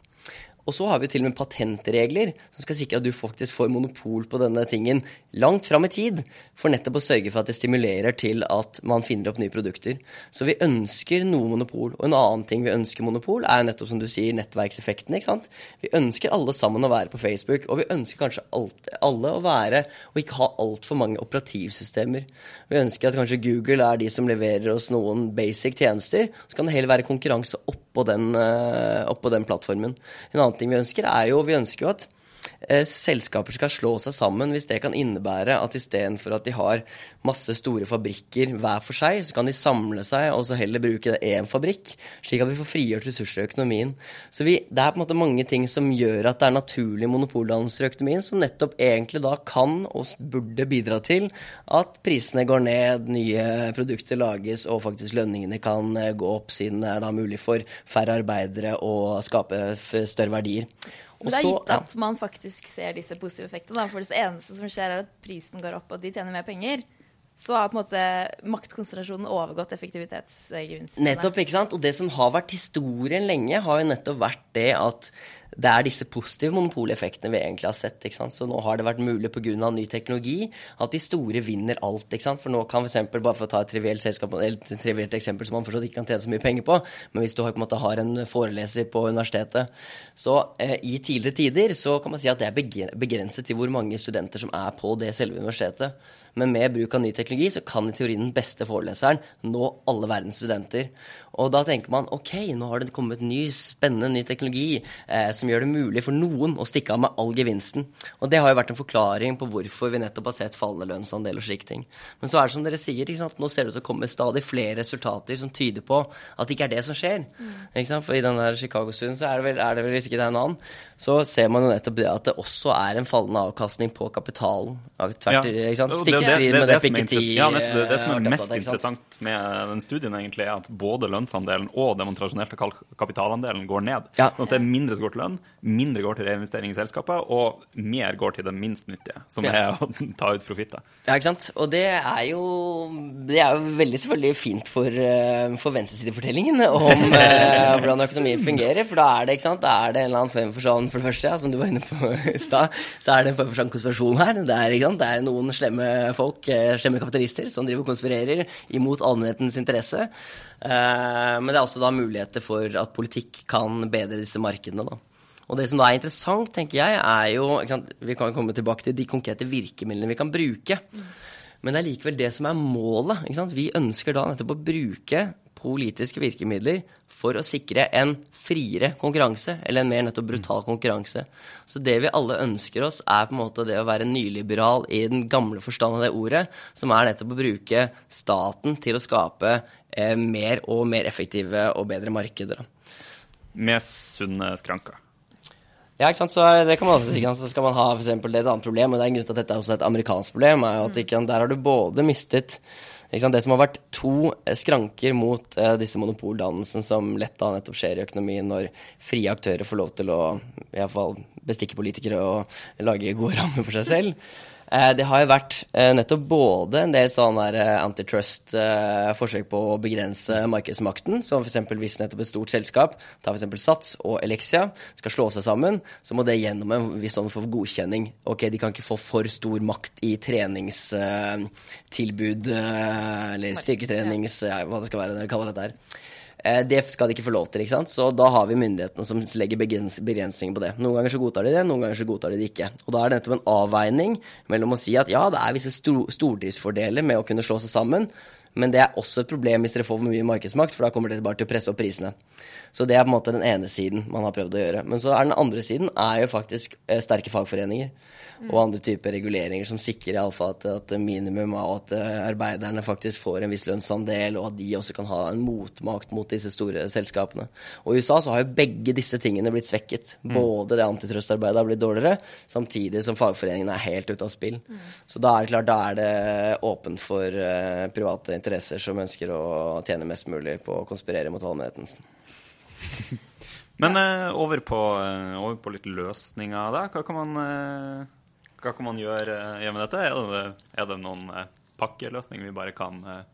Og så har vi til og med patentregler som skal sikre at du faktisk får monopol på denne tingen langt fram i tid, for nettopp å sørge for at det stimulerer til at man finner opp nye produkter. Så vi ønsker noe monopol. Og en annen ting vi ønsker monopol, er nettopp som du sier, nettverkseffekten. ikke sant? Vi ønsker alle sammen å være på Facebook, og vi ønsker kanskje alt, alle å være og ikke ha altfor mange operativsystemer. Vi ønsker at kanskje Google er de som leverer oss noen basic tjenester. Så kan det heller være konkurranse oppå den, uh, oppå den plattformen. En annen ting vi ønsker, er jo Vi ønsker jo at Eh, selskaper skal slå seg sammen, hvis det kan innebære at istedenfor at de har masse store fabrikker hver for seg, så kan de samle seg og så heller bruke én fabrikk, slik at vi får frigjort ressurser i økonomien. Så vi, det er på en måte mange ting som gjør at det er naturlige monopoldannelser i økonomien, som nettopp egentlig da kan og burde bidra til at prisene går ned, nye produkter lages og faktisk lønningene kan eh, gå opp, siden det er da mulig for færre arbeidere å skape større verdier. Men det er gitt at man faktisk ser disse positive effektene. For det eneste som skjer, er at prisen går opp, og de tjener mer penger. Så har på en måte maktkonsentrasjonen overgått effektivitetsgevinstene. Nettopp, ikke sant. Og det som har vært historien lenge, har jo nettopp vært det at det er disse positive monopoleffektene vi egentlig har sett. ikke sant? Så nå har det vært mulig pga. ny teknologi at de store vinner alt. ikke sant? For nå kan f.eks., bare for å ta et trivielt, trivielt eksempel som man fortsatt ikke kan tjene så mye penger på, men hvis du har, en måte har en foreleser på universitetet Så eh, i tidligere tider så kan man si at det er begrenset til hvor mange studenter som er på det selve universitetet. Men med bruk av ny teknologi så kan i teorien den beste foreleseren nå alle verdens studenter. Og da tenker man ok, nå har det kommet ny, spennende ny teknologi eh, som gjør det mulig for noen å stikke av med all gevinsten. Og det har jo vært en forklaring på hvorfor vi nettopp har sett fallende lønnsandel og slike ting. Men så er det som dere sier, nå ser det ut til å komme stadig flere resultater som tyder på at det ikke er det som skjer. Mm. For i den der Chicago-studien så er det, vel, er det vel hvis ikke det er en annen, så ser man jo nettopp det at det også er en fallende avkastning på kapitalen. Tvert, ja. ikke sant? Strid med det Ja, det, det som er mest interessant med den studien, egentlig, er at både lønnsandelen og den tradisjonelle kapitalandelen går ned. Ja. Sånn at det er mindre som går til lønn, mindre går til reinvestering i selskapet, og mer går til det minst nyttige, som ja. er å [LAUGHS] ta ut profitter. Ja, ikke sant. Og det er jo, det er jo veldig selvfølgelig fint for, eh, for venstresidefortellingen [LAUGHS] om eh, hvordan økonomien fungerer, for da er det ikke sant, da er det en eller annen form for sånn, for det første, ja, som du var inne på i stad, så er det en form for sånn konspirasjon her. Det er, ikke sant? det er noen slemme folk, eh, slemme kapitalister, som driver og konspirerer imot allmennhetens interesse. Uh, men det er også da muligheter for at politikk kan bedre disse markedene. da. Og det som da er interessant, tenker jeg, er jo Vi kan komme tilbake til de konkrete virkemidlene vi kan bruke. Men det er likevel det som er målet. Vi ønsker da nettopp å bruke politiske virkemidler for å sikre en friere konkurranse, eller en mer nettopp brutal konkurranse. Så det vi alle ønsker oss, er på en måte det å være nyliberal i den gamle forstand av det ordet, som er nettopp å bruke staten til å skape eh, mer og mer effektive og bedre markeder. Med sunne skranker. Ja, ikke sant? Så det kan man også si. Så skal man ha for eksempel, et annet problem, og det er en grunn til at dette er også et amerikansk problem, er at ikke, der har du både mistet det som har vært to skranker mot eh, disse monopoldannelsene som lett da nettopp skjer i økonomien når frie aktører får lov til å i hvert fall bestikke politikere og lage gode rammer for seg selv. Eh, det har jo vært eh, nettopp både en del sånn eh, antitrust-forsøk på å begrense markedsmakten, som f.eks. hvis nettopp et stort selskap, ta f.eks. Sats og Elixia, skal slå seg sammen, så må det gjennom en viss sånn for godkjenning. Ok, de kan ikke få for stor makt i treningstilbud, eller styrketrenings... hva det skal være det vi kaller dette her. Eh, det skal de ikke få lov til. ikke sant? Så da har vi myndighetene som legger begrensninger på det. Noen ganger så godtar de det, noen ganger så godtar de det ikke. Og da er det nettopp en avveining mellom å si at ja, det er visse stordriftsfordeler med å kunne slå seg sammen, men det er også et problem hvis dere får for mye markedsmakt, for da kommer dere bare til å presse opp prisene. Så det er på en måte den ene siden man har prøvd å gjøre. Men så er den andre siden er jo faktisk eh, sterke fagforeninger og andre typer reguleringer som sikrer iallfall at, at minimum av at eh, arbeiderne faktisk får en viss lønnsandel, og at de også kan ha en motmakt mot disse store selskapene. Og I USA så har jo begge disse tingene blitt svekket. Mm. Både det antitrustarbeidet har blitt dårligere, samtidig som fagforeningene er helt ute av spill. Mm. Så da er det klart, da er det åpent for uh, private interesser som ønsker å tjene mest mulig på å konspirere mot allmennheten. [LAUGHS] Men uh, over, på, uh, over, på, litt løsninger, da. Hva kan man hva kan man gjøre, eh, med dette? Er det, er det noen eh, pakkeløsning vi bare kan eh?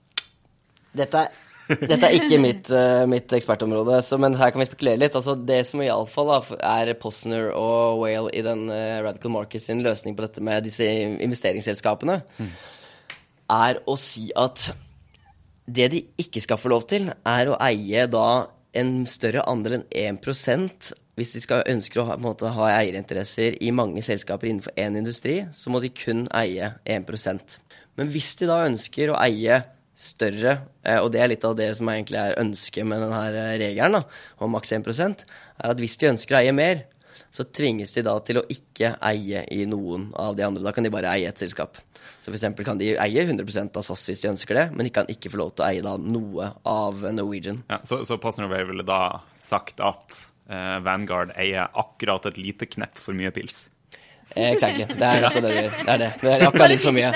Dette er dette er ikke mitt, mitt ekspertområde, så, men her kan vi spekulere litt. Altså, det som iallfall er Posner og Whale i den Radical Markets sin løsning på dette med disse investeringsselskapene, er å si at det de ikke skal få lov til, er å eie da en større andel enn 1% hvis de skal ønsker å ha, måte, ha, eierinteresser i mange selskaper innenfor én industri, så må de kun eie 1% Men hvis de da ønsker å eie større, eh, og det er litt av det som egentlig er ønsket med denne eh, regelen om maks 1% er at hvis de ønsker å eie mer, så tvinges de da til å ikke eie i noen av de andre. Da kan de bare eie et selskap. Så f.eks. kan de eie 100% av SAS hvis de ønsker det, men de kan ikke få lov til å eie da noe av Norwegian. Ja, så, så Passenger Way ville da sagt at eh, Vanguard eier akkurat et lite knepp for mye pils. Eh, exactly. Det er nettopp det det gjør. Det er det. Det er [LAUGHS] akkurat litt for mye.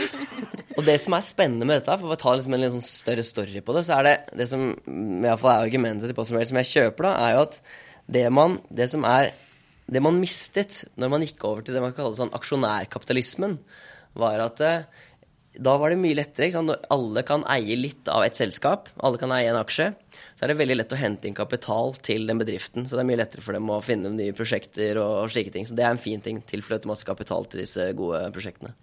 [LAUGHS] og det som er spennende med dette, for å ta liksom en litt sånn større story på det, så er det det som i hvert fall er argumentet til Postmail som jeg kjøper, da, er jo at det man, det som er det man mistet når man gikk over til det man kaller sånn aksjonærkapitalismen, var at da var det mye lettere. Når alle kan eie litt av et selskap, alle kan eie en aksje, så er det veldig lett å hente inn kapital til den bedriften. Så det er mye lettere for dem å finne nye prosjekter og, og slike ting. Så det er en fin ting. Tilfløte masse kapital til disse gode prosjektene.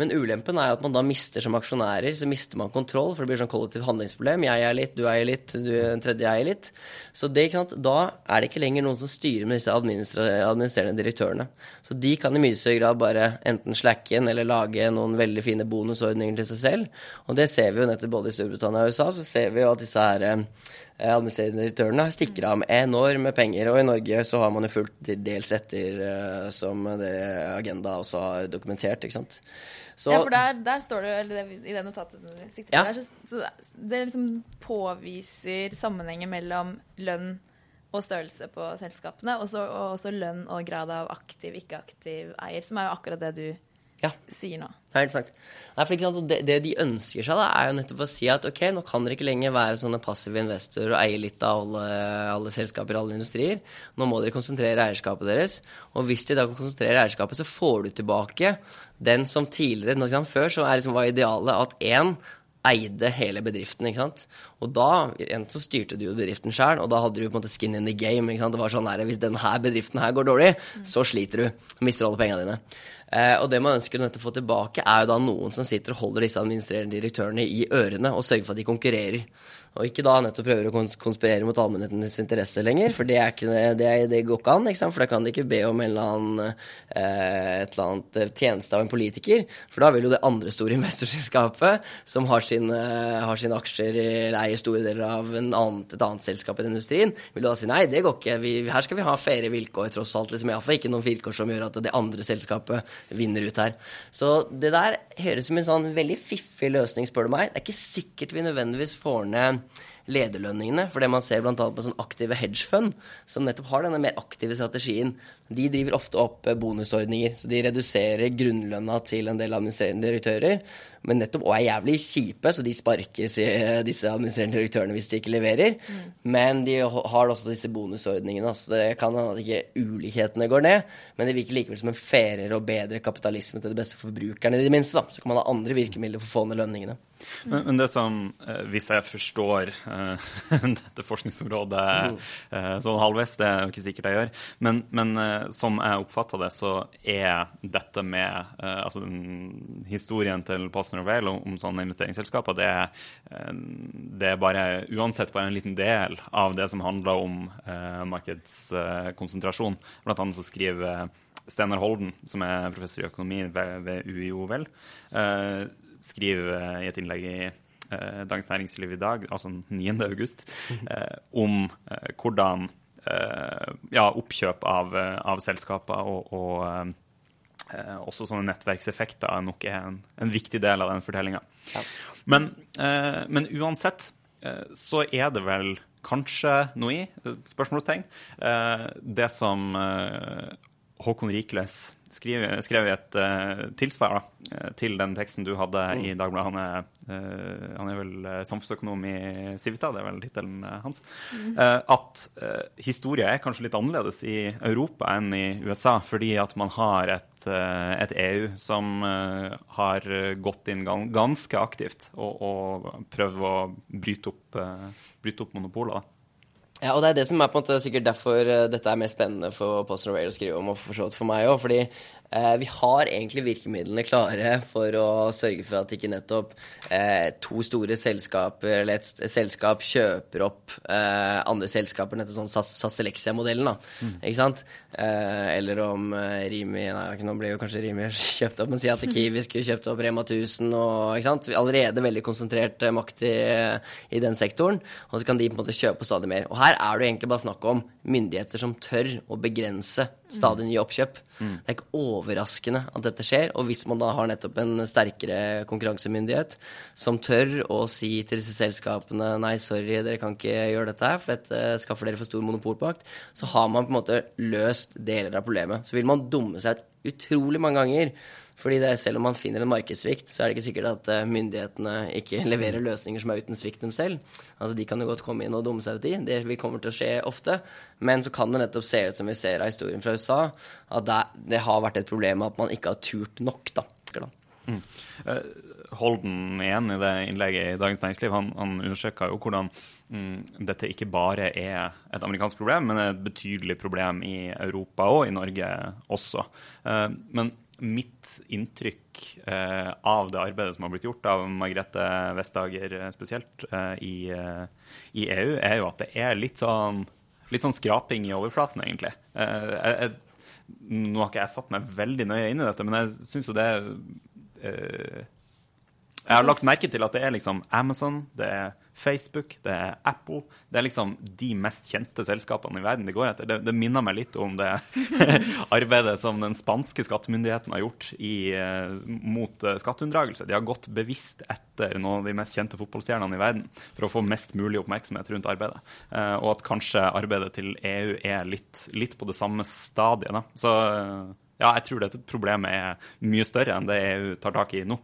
Men ulempen er at man da mister som aksjonærer, så mister man kontroll, for det blir sånn kollektivt handlingsproblem. Jeg eier litt, du eier litt, du en tredje eier litt. Så det, da er det ikke lenger noen som styrer med disse administrerende direktørene. Så de kan i mye større grad bare enten slacke inn eller lage noen veldig fine bonusordninger til seg selv. Og det ser vi jo nettopp både i Storbritannia og USA, så ser vi jo at disse her eh, administrerende direktørene stikker av med enorme penger. Og i Norge så har man jo fulgt dels etter, eh, som det Agenda også har dokumentert, ikke sant. Så, ja, for der, der, står det eller i det notatet du sikter ja. der, så, så det liksom påviser sammenhengen mellom lønn og størrelse på selskapene, og, og også lønn og grad av aktiv, ikke-aktiv eier, som er jo akkurat det du ja. sier nå. Helt sant. Nei, for det, det, de ønsker seg, da, er jo nettopp å si at ok, nå kan dere ikke lenger være sånne passive investorer og eie litt av alle, alle selskaper, alle industrier. Nå må dere konsentrere eierskapet deres. Og hvis de da kan konsentrere eierskapet, så får du tilbake den som tidligere liksom, Før så liksom, var idealet at én eide hele bedriften. ikke sant? Og da enten så styrte du jo bedriften sjøl, og da hadde du på en måte skin in the game. ikke sant? Det var sånn her, Hvis denne bedriften her går dårlig, så sliter du. Mister alle pengene dine. Eh, og det man ønsker å få tilbake, er jo da noen som sitter og holder disse administrerende direktørene i ørene og sørger for at de konkurrerer. Og ikke da nettopp prøver å konspirere mot allmennhetens interesse lenger, for det, ikke, det, det går ikke an. Ikke for da kan de ikke be om en eller annen, eh, et eller annet eh, tjeneste av en politiker. For da vil jo det andre store [LAUGHS] investorselskapet, som har sine, har sine aksjer eller eier store deler av annet, et annet selskap i den industrien, vil da si nei, det går ikke. Vi, her skal vi ha faire vilkår, tross alt. Liksom, Iallfall ikke noen vilkår som gjør at det andre selskapet vinner ut her. Så det der høres ut som en sånn veldig fiffig løsning, spør du meg. Det er ikke sikkert vi nødvendigvis får ned lederlønningene. For det man ser bl.a. på sånn aktive hedgefund, som nettopp har denne mer aktive strategien, de driver ofte opp eh, bonusordninger. Så de reduserer grunnlønna til en del administrerende direktører, men nettopp og er jævlig kjipe, så de sparker disse administrerende direktørene hvis de ikke leverer. Mm. Men de har også disse bonusordningene. Så det kan hende at ikke ulikhetene går ned, men det virker likevel som en fairere og bedre kapitalisme til det beste for forbrukerne, i det minste. Da. Så kan man ha andre virkemidler for å få ned lønningene. Men, men, det som, eh, hvis jeg forstår uh, [LAUGHS] dette forskningsområdet uh, sånn halvveis, det er jo ikke sikkert jeg gjør, men, men uh, som jeg oppfatter det, så er dette med altså den, historien til Postner og Vale om, om, sånne investeringsselskaper, det, det, er bare uansett bare en liten del av det som handler om markedskonsentrasjon. Blant annet så skriver Steinar Holden, som er professor i økonomi ved, ved UiO, vel, skriver eh, i et innlegg i eh, Dagens Næringsliv i dag, altså 9. august, [LAUGHS] eh, om hvordan ja, oppkjøp av, av selskaper og, og Eh, også sånne nettverkseffekter er nok en, en viktig del av den fortellinga. Ja. Men, eh, men, uansett så er det vel kanskje noe i, spørsmålstegn, det som Håkon Rikles skrev, skrev et uh, tilsvar da, eh, til den teksten du hadde mm. i Dagbladet. Han er, uh, han er vel samfunnsøkonom i Civita, det er vel tittelen hans. Mm. Uh, at historia er kanskje litt annerledes i Europa enn i USA, fordi at man har et, et EU som har gått inn ganske aktivt og, og prøvd å bryte opp, bryte opp monopolet. Ja, og det er det som er på en måte sikkert derfor uh, dette er mest spennende for Post Rail å skrive om, og for så vidt for meg òg. Fordi vi har egentlig virkemidlene klare for å sørge for at ikke nettopp uh, to store selskaper eller et, selskap kjøper opp andre selskaper, nettopp sånn SAS Selexia-modellen, da. Mm. Ikke sant? eller om Rimi Nei, nå ble jo kanskje Rimi [LAUGHS] kjøpt opp, men si at [LAUGHS] Kiwi skulle kjøpt opp Rema 1000 og ikke sant? Allerede veldig konsentrert makt i, i den sektoren, og så kan de på en måte kjøpe stadig mer. Og her er det egentlig bare snakk om myndigheter som tør å begrense stadig nye oppkjøp. Mm. Det er ikke overraskende at dette skjer. Og hvis man da har nettopp en sterkere konkurransemyndighet som tør å si til disse selskapene nei, sorry, dere kan ikke gjøre dette her, for dette skaffer dere for stor monopolpakt, så har man på en måte løst deler av problemet. Så vil man dumme seg ut utrolig mange ganger fordi det, selv om man finner en markedssvikt, så er det ikke sikkert at uh, myndighetene ikke [LAUGHS] leverer løsninger som er uten svikt dem selv. Altså, De kan jo godt komme inn og dumme seg ut i. Det kommer til å skje ofte. Men så kan det nettopp se ut som vi ser av historien fra USA, at det, det har vært et problem at man ikke har turt nok. da. Mm. Uh, Holden igjen i det innlegget i Dagens Næringsliv. Han, han understreka jo hvordan mm, dette ikke bare er et amerikansk problem, men et betydelig problem i Europa og i Norge også. Uh, men mitt inntrykk eh, av det arbeidet som har blitt gjort av Margrethe Vestager spesielt eh, i, i, EU, er jo at det er litt sånn, litt sånn skraping i overflaten, egentlig. Jeg, jeg, nå har ikke jeg satt meg veldig nøye inn i dette, men jeg syns jo det Jeg har lagt merke til at det er liksom Amazon, det er Facebook, det er Apple. Det er liksom de mest kjente selskapene i verden de går etter. Det, det minner meg litt om det [LAUGHS] arbeidet som den spanske skattemyndigheten har gjort i, uh, mot uh, skatteunndragelse. De har gått bevisst etter noen av de mest kjente fotballstjernene i verden for å få mest mulig oppmerksomhet rundt arbeidet. Uh, og at kanskje arbeidet til EU er litt, litt på det samme stadiet. Så ja, jeg tror dette problemet er mye større enn det EU tar tak i nå.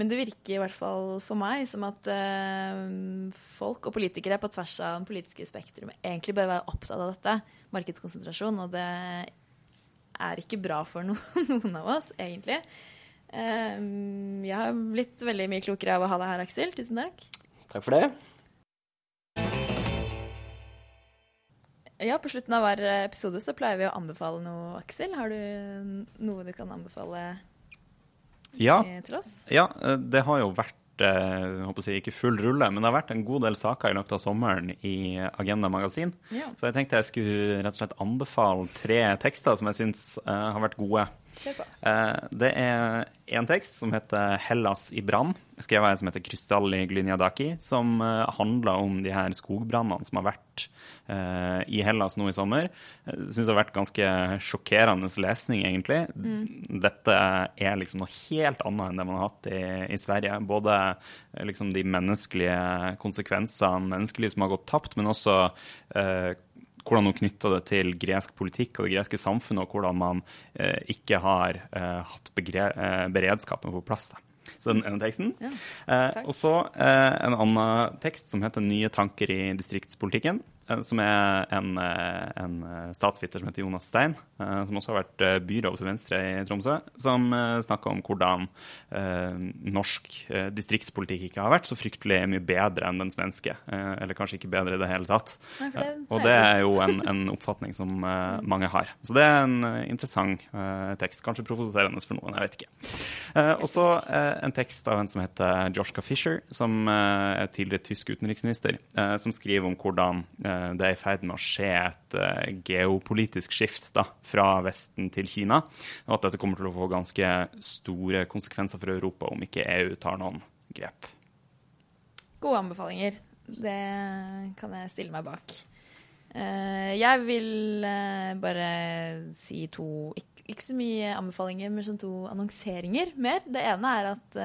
Men det virker i hvert fall for meg som at uh, folk og politikere på tvers av den politiske spektrumet egentlig bør være opptatt av dette, markedskonsentrasjon, og det er ikke bra for no [LAUGHS] noen av oss, egentlig. Uh, jeg har blitt veldig mye klokere av å ha deg her, Aksel. Tusen takk. Takk for det. Ja, på slutten av hver episode så pleier vi å anbefale noe, Aksel. Har du noe du kan anbefale? Ja, til oss? Ja, eh, det har jo vært å si, ikke full rulle, men det har vært en god del saker i løpet av sommeren i Agenda Magasin. Ja. Så jeg tenkte jeg skulle rett og slett anbefale tre tekster som jeg syns uh, har vært gode. Uh, det er en tekst som heter 'Hellas i brann', skrevet av en som heter Krystalli Glyniadaki, som uh, handler om de her skogbrannene som har vært uh, i Hellas nå i sommer. Jeg syns det har vært ganske sjokkerende lesning, egentlig. Mm. Dette er liksom noe helt annet enn det man har hatt i, i Sverige. Både liksom de menneskelige konsekvensene, menneskeliv som har gått tapt, men også hvordan hun knytta det til gresk politikk og det greske samfunnet, og hvordan man eh, ikke har eh, hatt eh, beredskapen på plass. Da. Så den ene teksten. Ja, og så en annen tekst som heter 'Nye tanker i distriktspolitikken'. Eh, som er en, eh, en eh, statsviter som heter Jonas Stein, som også har vært byråd for Venstre i Tromsø, som snakker om hvordan norsk distriktspolitikk ikke har vært så fryktelig mye bedre enn den svenske. Eller kanskje ikke bedre i det hele tatt. Nei, det, og det er jo en, en oppfatning som mange har. Så det er en interessant tekst. Kanskje provoserende for noen, jeg vet ikke. Og så en tekst av en som heter Joshka Fisher, som er tidligere tysk utenriksminister, som skriver om hvordan det er i ferd med å skje et uh, geopolitisk skift da, fra Vesten til Kina. Og at dette kommer til å få ganske store konsekvenser for Europa om ikke EU tar noen grep. Gode anbefalinger. Det kan jeg stille meg bak. Uh, jeg vil bare si to ikke, så mye anbefalinger, men sånn to annonseringer mer. Det ene er at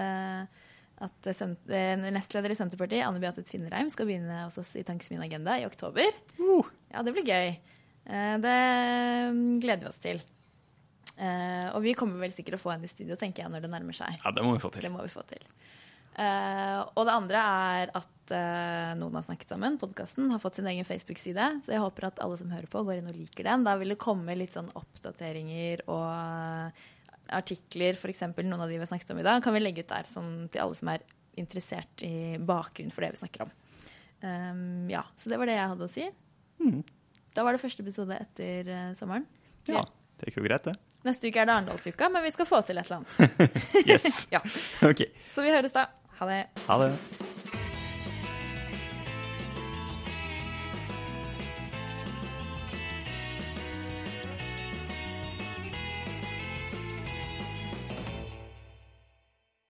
at nestleder i Senterpartiet, Anne Beate Tvinnereim, skal begynne hos oss i Tankesmien Agenda i oktober. Uh. Ja, det blir gøy. Eh, det gleder vi oss til. Eh, og vi kommer vel sikkert å få henne i studio tenker jeg, når det nærmer seg. Ja, det må vi få til. Det må vi få til. Og det andre er at Noen har snakket sammen, podkasten, har fått sin egen Facebook-side. Så jeg håper at alle som hører på, går inn og liker den. Da vil det komme litt sånn oppdateringer og artikler, f.eks. noen av de vi har snakket om i dag, kan vi legge ut der sånn, til alle som er interessert i bakgrunnen for det vi snakker om. Um, ja, Så det var det jeg hadde å si. Mm. Da var det første episode etter uh, sommeren. Ja, det gikk jo greit, det. Neste uke er det Arendalsuka, men vi skal få til et eller annet. [LAUGHS] yes. [LAUGHS] ja. okay. Så vi høres da. Ha det. Ha det.